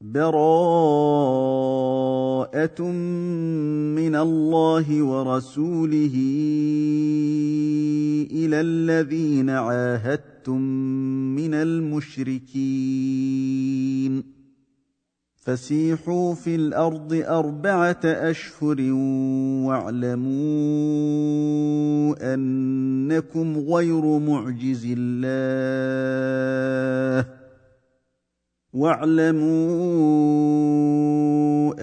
براءة من الله ورسوله إلى الذين عاهدتم من المشركين. فسيحوا في الأرض أربعة أشهر واعلموا أنكم غير معجز الله. واعلموا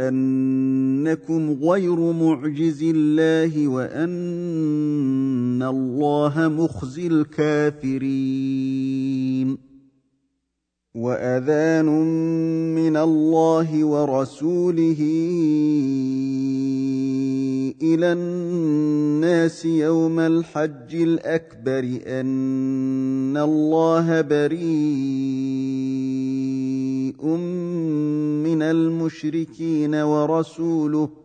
أنكم غير معجز الله وأن الله مخزي الكافرين. وأذان من الله ورسوله إلى الناس يوم الحج الأكبر أن الله بريء من المشركين ورسوله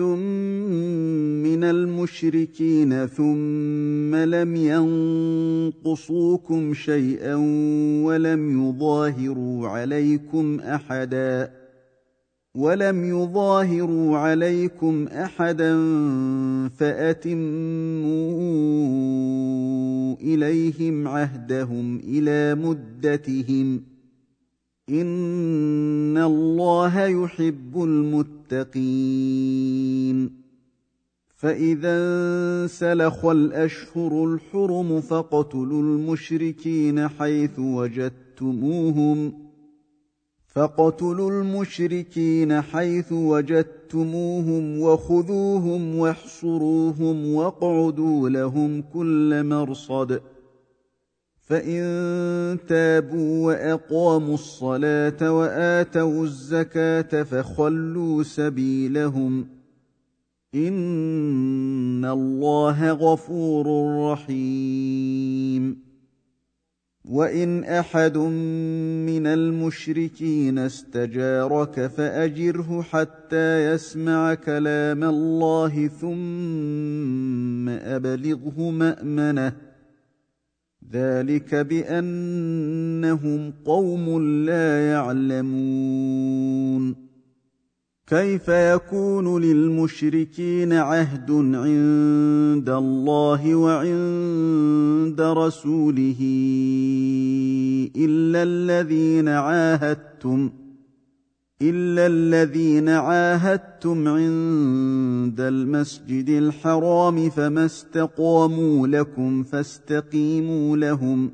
عاهدتم من المشركين ثم لم ينقصوكم شيئا ولم يظاهروا عليكم احدا ولم يظاهروا عليكم احدا فاتموا اليهم عهدهم إلى مدتهم ان الله يحب المتقين فاذا انسلخ الاشهر الحرم فاقتلوا المشركين حيث وجدتموهم فاقتلوا المشركين حيث وجدتموهم وخذوهم واحصروهم واقعدوا لهم كل مرصد فان تابوا واقاموا الصلاه واتوا الزكاه فخلوا سبيلهم ان الله غفور رحيم. وان احد من المشركين استجارك فاجره حتى يسمع كلام الله ثم ابلغه مامنه ذلك بأنهم قوم لا يعلمون. كيف يكون للمشركين عهد عند الله وعند رسوله إلا الذين عاهدتم؟ الا الذين عاهدتم عند المسجد الحرام فما استقاموا لكم فاستقيموا لهم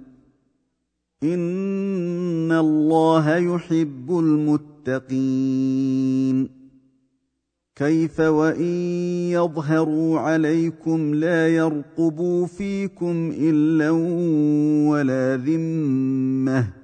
ان الله يحب المتقين. كيف وان يظهروا عليكم لا يرقبوا فيكم الا ولا ذمه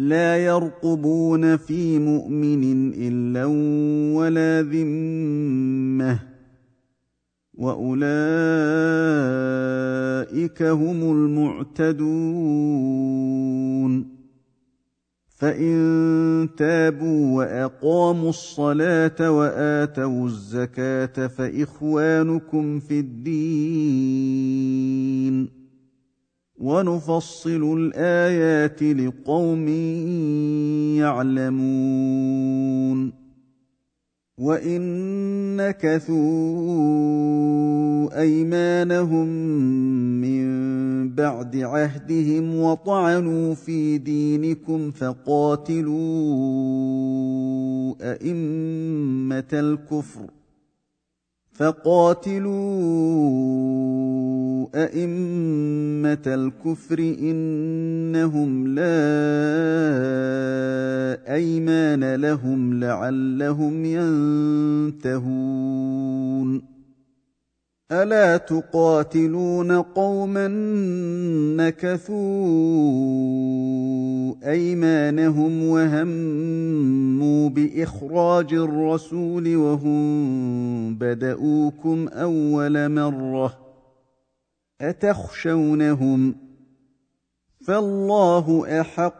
لا يرقبون في مؤمن إلا ولا ذمة وأولئك هم المعتدون فإن تابوا وأقاموا الصلاة وآتوا الزكاة فإخوانكم في الدين ونفصل الآيات لقوم يعلمون. وإن نكثوا أيمانهم من بعد عهدهم وطعنوا في دينكم فقاتلوا أئمة الكفر. فقاتلوا أئمة الكفر إنهم لا أيمان لهم لعلهم ينتهون. الا تقاتلون قوما نكثوا ايمانهم وهموا باخراج الرسول وهم بداوكم اول مره اتخشونهم فالله احق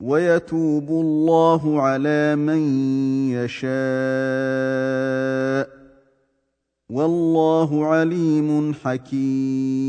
ويتوب الله على من يشاء والله عليم حكيم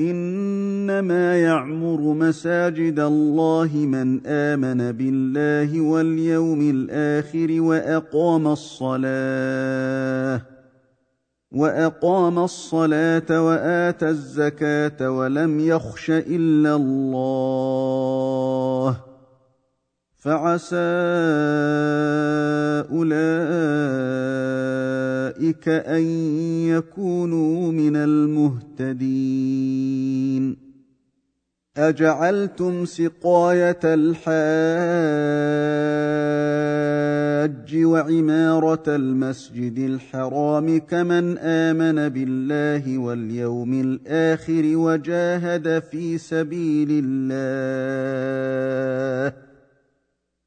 إنما يعمر مساجد الله من آمن بالله واليوم الآخر وأقام الصلاة وأقام الصلاة وآتى الزكاة ولم يخش إلا الله. فعسى أولئك أن يكونوا من المهتدين. أجعلتم سقاية الحاج وعمارة المسجد الحرام كمن آمن بالله واليوم الآخر وجاهد في سبيل الله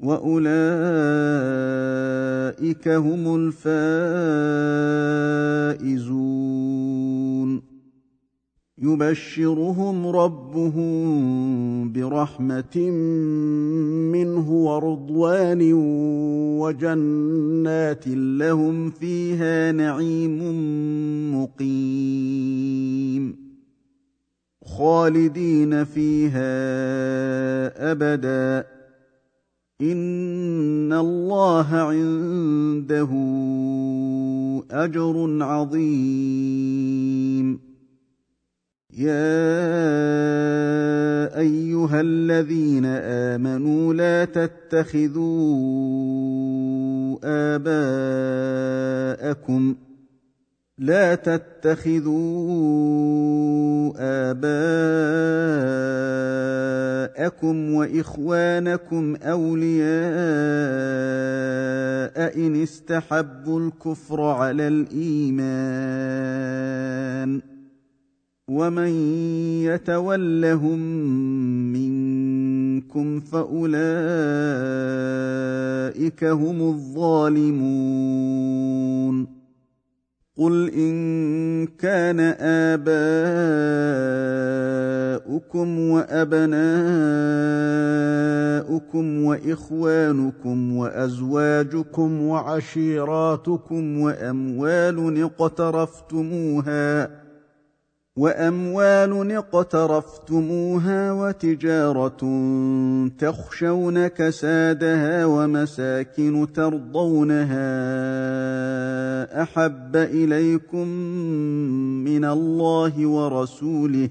واولئك هم الفائزون يبشرهم ربهم برحمه منه ورضوان وجنات لهم فيها نعيم مقيم خالدين فيها ابدا ان الله عنده اجر عظيم. يا ايها الذين امنوا لا تتخذوا اباءكم لا تتخذوا آباءكم وإخوانكم أولياء إن استحبوا الكفر على الإيمان ومن يتولهم منكم فأولئك هم الظالمون قل ان كان اباؤكم وابناؤكم واخوانكم وازواجكم وعشيراتكم واموال اقترفتموها وأموال اقترفتموها وتجارة تخشون كسادها ومساكن ترضونها أحب إليكم من الله ورسوله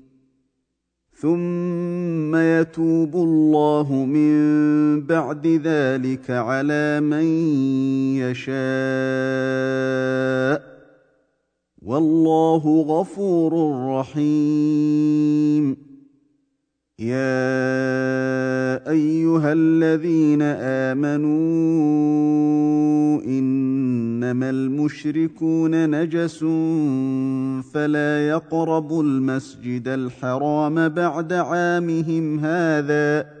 ثم يتوب الله من بعد ذلك على من يشاء والله غفور رحيم يا ايها الذين امنوا انما المشركون نجس فلا يقربوا المسجد الحرام بعد عامهم هذا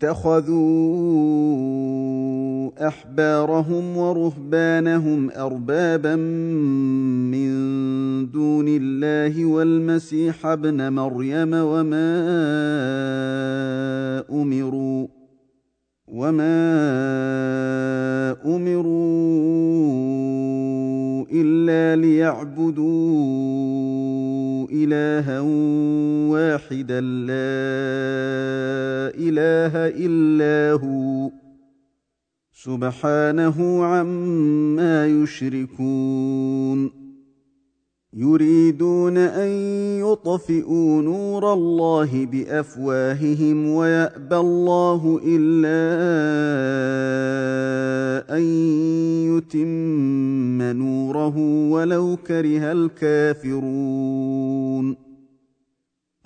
اتخذوا أحبارهم ورهبانهم أربابا من دون الله والمسيح ابن مريم وما أمروا وما أمروا إلا ليعبدوا الها واحدا لا اله الا هو سبحانه عما يشركون يريدون أن يطفئوا نور الله بأفواههم ويأبى الله إلا أن يتم نوره ولو كره الكافرون.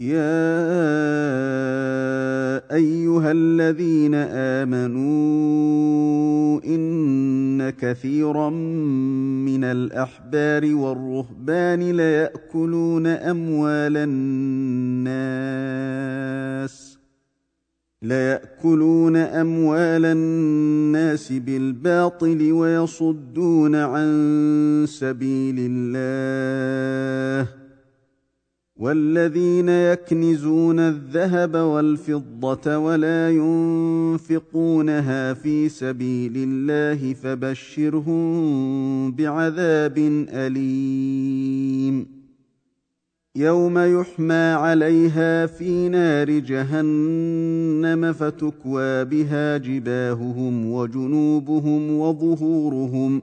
يا أيها الذين آمنوا إن كثيرا من الأحبار والرهبان ليأكلون أموال الناس ليأكلون أموال الناس بالباطل ويصدون عن سبيل الله والذين يكنزون الذهب والفضة ولا ينفقونها في سبيل الله فبشرهم بعذاب أليم. يوم يحمى عليها في نار جهنم فتكوى بها جباههم وجنوبهم وظهورهم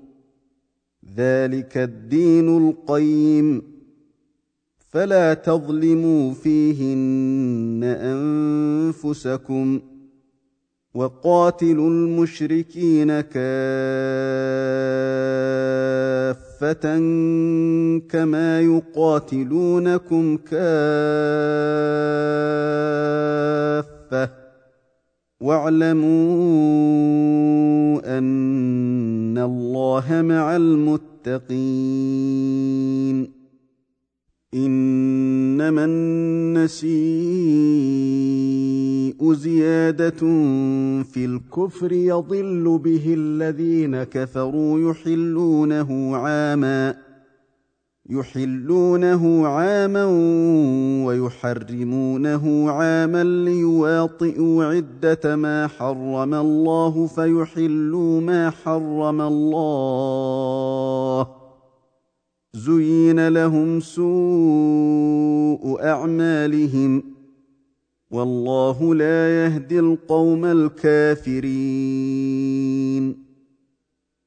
ذلك الدين القيم. فلا تظلموا فيهن أنفسكم وقاتلوا المشركين كافة كما يقاتلونكم كافة. واعلموا أن الله مع المتقين. إنما النسيء زيادة في الكفر يضل به الذين كفروا يحلونه عاماً. يحلونه عاما ويحرمونه عاما ليواطئوا عدة ما حرم الله فيحلوا ما حرم الله. زين لهم سوء أعمالهم. والله لا يهدي القوم الكافرين.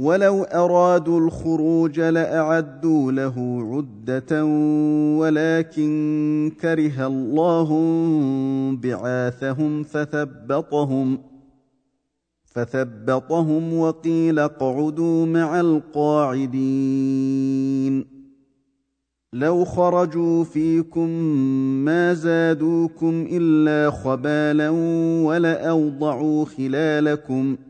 ولو أرادوا الخروج لأعدوا له عدة ولكن كره الله بعاثهم فثبطهم فثبطهم وقيل اقعدوا مع القاعدين لو خرجوا فيكم ما زادوكم إلا خبالا ولأوضعوا خلالكم ۖ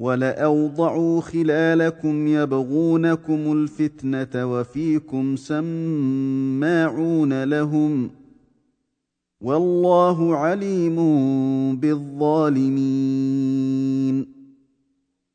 ولأوضعوا خلالكم يبغونكم الفتنة وفيكم سماعون لهم والله عليم بالظالمين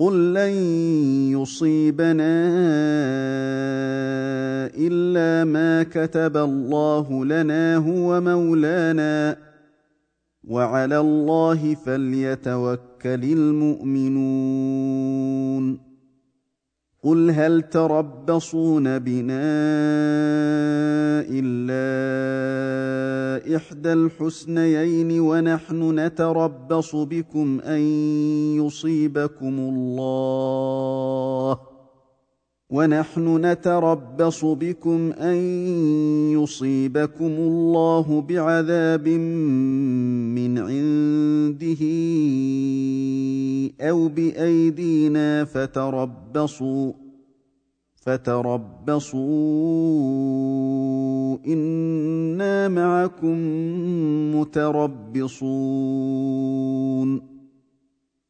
قل لن يصيبنا الا ما كتب الله لنا هو مولانا وعلى الله فليتوكل المؤمنون قل هل تربصون بنا الا احدى الحسنيين ونحن نتربص بكم ان يصيبكم الله ونحن نتربص بكم أن يصيبكم الله بعذاب من عنده أو بأيدينا فتربصوا فتربصوا. إنا معكم متربصون.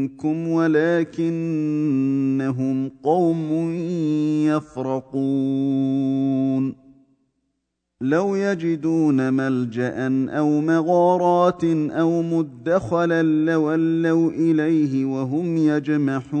منكم ولكنهم قوم يفرقون. لو يجدون ملجأ أو مغارات أو مدخلا لولوا إليه وهم يجمحون.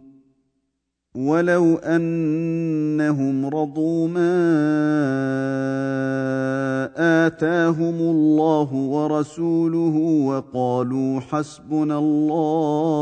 ولو انهم رضوا ما اتاهم الله ورسوله وقالوا حسبنا الله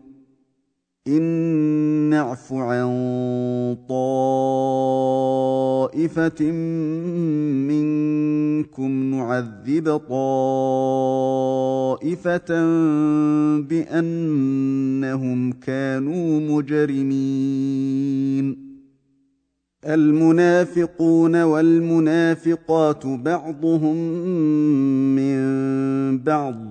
إن نعف عن طائفة منكم نعذب طائفة بأنهم كانوا مجرمين. المنافقون والمنافقات بعضهم من بعض.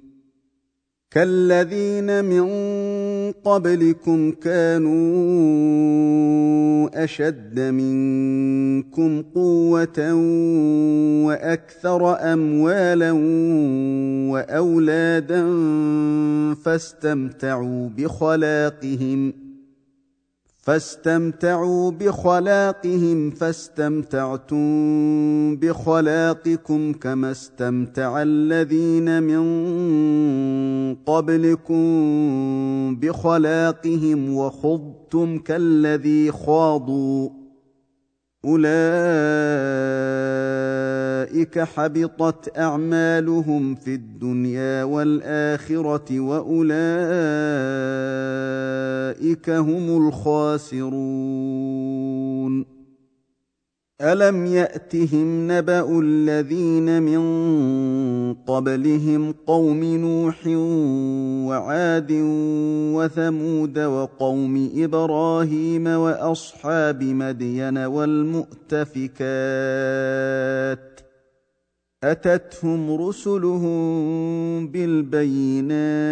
كالذين من قبلكم كانوا أشد منكم قوة وأكثر أموالا وأولادا فاستمتعوا بخلاقهم فاستمتعوا بخلاقهم فاستمتعتم بخلاقكم كما استمتع الذين من قبلكم بخلاقهم وخضتم كالذي خاضوا. أولئك حبطت أعمالهم في الدنيا والآخرة وأولئك هم الخاسرون. الم ياتهم نبا الذين من قبلهم قوم نوح وعاد وثمود وقوم إبراهيم واصحاب مدين والمؤتفكات اتتهم رسلهم بالبينات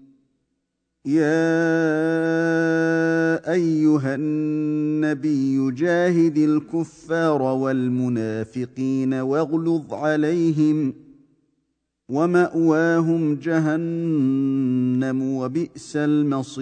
يا أيها النبي جاهد الكفار والمنافقين واغلظ عليهم ومأواهم جهنم وبئس المصير.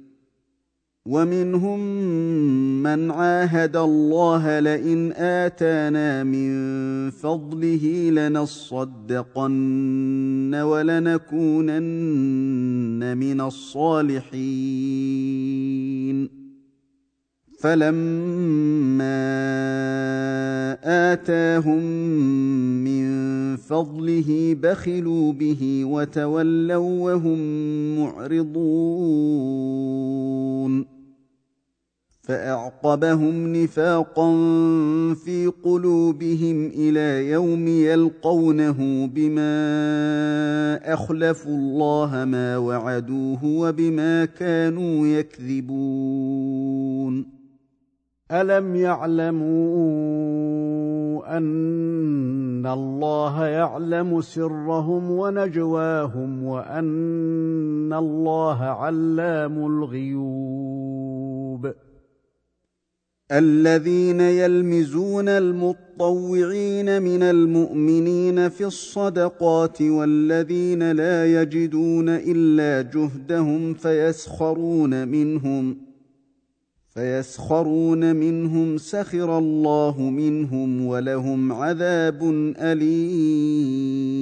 ومنهم من عاهد الله لئن آتانا من فضله لنصدقن ولنكونن من الصالحين. فلما آتاهم من فضله بخلوا به وتولوا وهم معرضون. فأعقبهم نفاقا في قلوبهم إلى يوم يلقونه بما أخلفوا الله ما وعدوه وبما كانوا يكذبون. ألم يعلموا أن الله يعلم سرهم ونجواهم وأن الله علام الغيوب؟ الذين يلمزون المطوعين من المؤمنين في الصدقات والذين لا يجدون إلا جهدهم فيسخرون منهم فيسخرون منهم سخر الله منهم ولهم عذاب أليم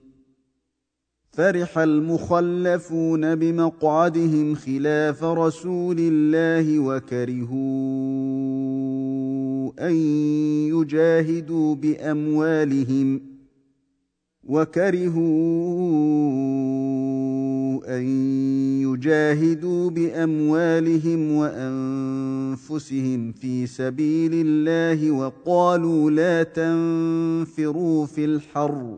فرح المخلفون بمقعدهم خلاف رسول الله وكرهوا أن يجاهدوا بأموالهم وكرهوا أن يجاهدوا بأموالهم وأنفسهم في سبيل الله وقالوا لا تنفروا في الحر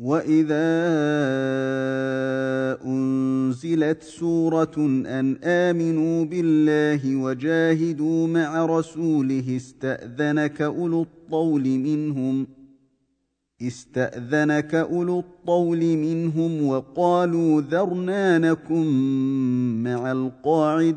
واذا انزلت سوره ان امنوا بالله وجاهدوا مع رسوله استاذنك اولو الطول منهم استاذنك اولو الطول منهم وقالوا ذرنا نكن مع القاعدين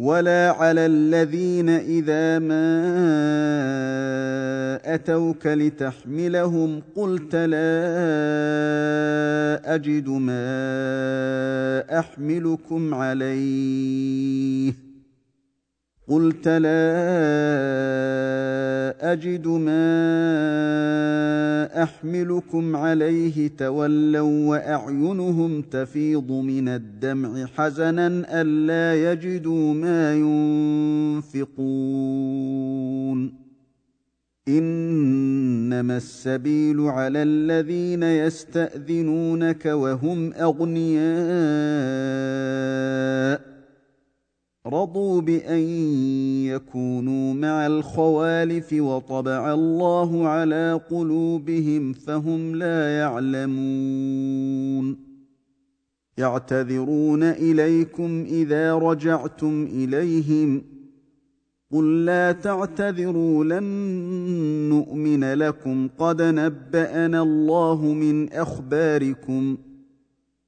ولا على الذين اذا ما اتوك لتحملهم قلت لا اجد ما احملكم عليه قلت لا أجد ما أحملكم عليه تولوا وأعينهم تفيض من الدمع حزنا ألا يجدوا ما ينفقون. إنما السبيل على الذين يستأذنونك وهم أغنياء. رضوا بان يكونوا مع الخوالف وطبع الله على قلوبهم فهم لا يعلمون يعتذرون اليكم اذا رجعتم اليهم قل لا تعتذروا لن نؤمن لكم قد نبانا الله من اخباركم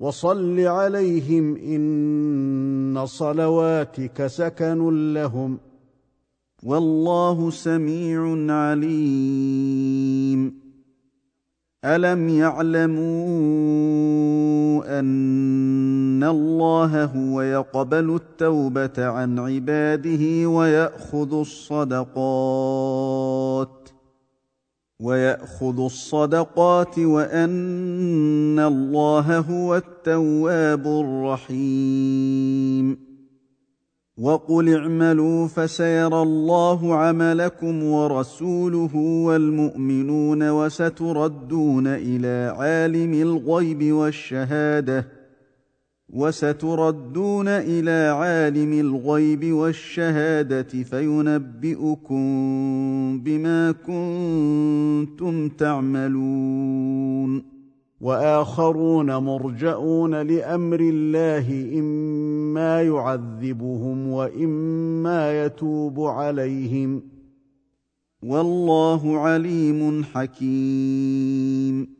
وصل عليهم إن صلواتك سكن لهم والله سميع عليم. ألم يعلموا أن الله هو يقبل التوبة عن عباده ويأخذ الصدقات؟ ويأخذ الصدقات وأن الله هو التواب الرحيم. وقل اعملوا فسيرى الله عملكم ورسوله والمؤمنون وستردون إلى عالم الغيب والشهادة. وستردون إلى عالم الغيب والشهادة فينبئكم بما كنتم تعملون. وآخرون مرجئون لأمر الله إما يعذبهم وإما يتوب عليهم. والله عليم حكيم.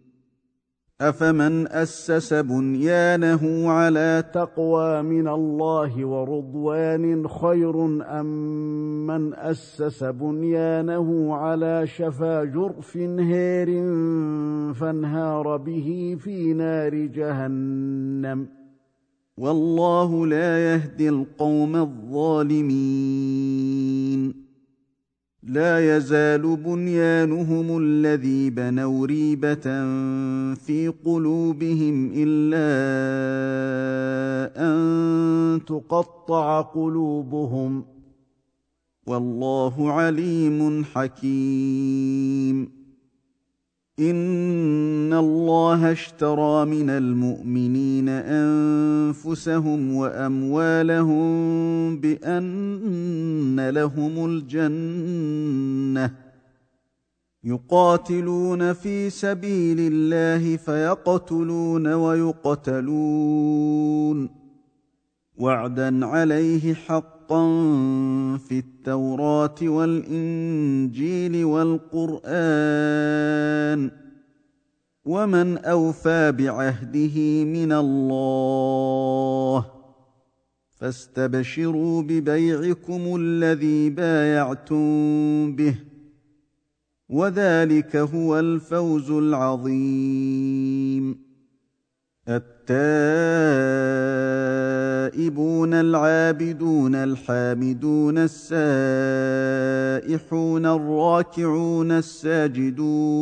افمن اسس بنيانه على تقوى من الله ورضوان خير ام من اسس بنيانه على شفا جرف هير فانهار به في نار جهنم والله لا يهدي القوم الظالمين لا يزال بنيانهم الذي بنوا ريبة في قلوبهم إلا أن تقطع قلوبهم. والله عليم حكيم. إن الله اشترى من المؤمنين أنفسهم وأموالهم بأن لهم الجنة يقاتلون في سبيل الله فيقتلون ويقتلون وعدا عليه حقا في التوراة والإنجيل والقرآن ومن اوفى بعهده من الله فاستبشروا ببيعكم الذي بايعتم به وذلك هو الفوز العظيم التائبون العابدون الحامدون السائحون الراكعون الساجدون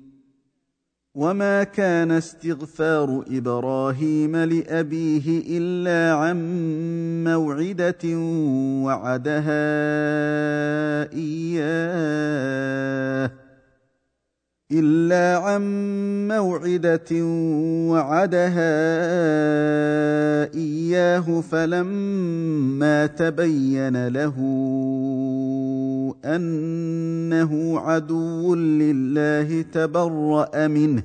وما كان استغفار إبراهيم لابيه الا عن موعده وعدها اياه إلا عن موعدة وعدها إياه فلما تبين له أنه عدو لله تبرأ منه.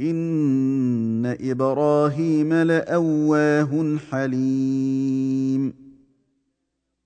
إن إبراهيم لأواه حليم.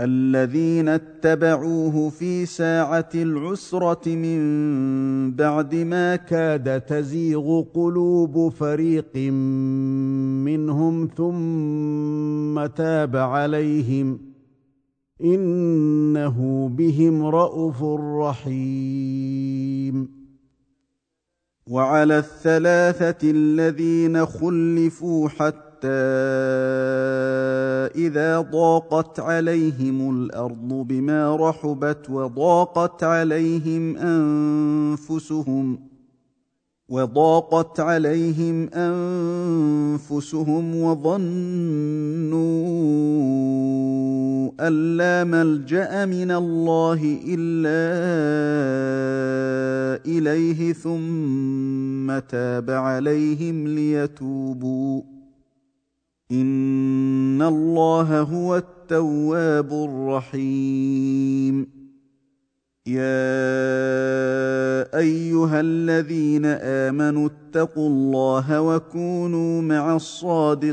الذين اتبعوه في ساعة العسرة من بعد ما كاد تزيغ قلوب فريق منهم ثم تاب عليهم إنه بهم رءوف رحيم. وعلى الثلاثة الذين خلفوا حتى إذا ضاقت عليهم الأرض بما رحبت وضاقت عليهم أنفسهم وضاقت عليهم أنفسهم وظنوا أن لا ملجأ من الله إلا إليه ثم تاب عليهم ليتوبوا ان الله هو التواب الرحيم يا ايها الذين امنوا اتقوا الله وكونوا مع الصادقين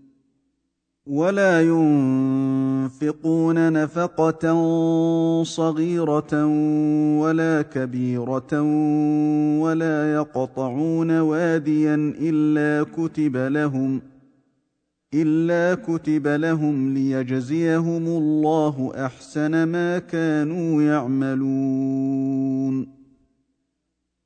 ولا ينفقون نفقة صغيرة ولا كبيرة ولا يقطعون واديا إلا كتب لهم إلا كتب لهم ليجزيهم الله أحسن ما كانوا يعملون.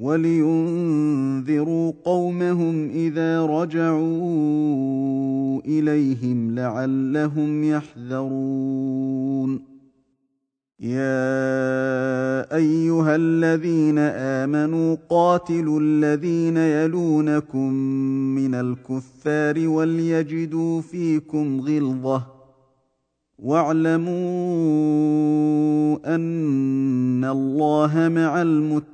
ولينذروا قومهم إذا رجعوا إليهم لعلهم يحذرون. يا أيها الذين آمنوا قاتلوا الذين يلونكم من الكفار وليجدوا فيكم غلظة. واعلموا أن الله مع المتقين.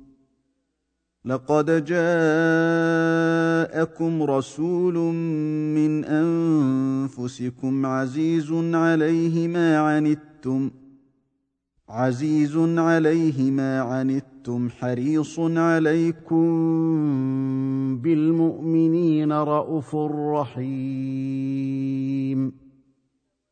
لقد جاءكم رسول من أنفسكم عزيز عليه ما عنتم عزيز عليه ما عنتم حريص عليكم بالمؤمنين رءوف رحيم.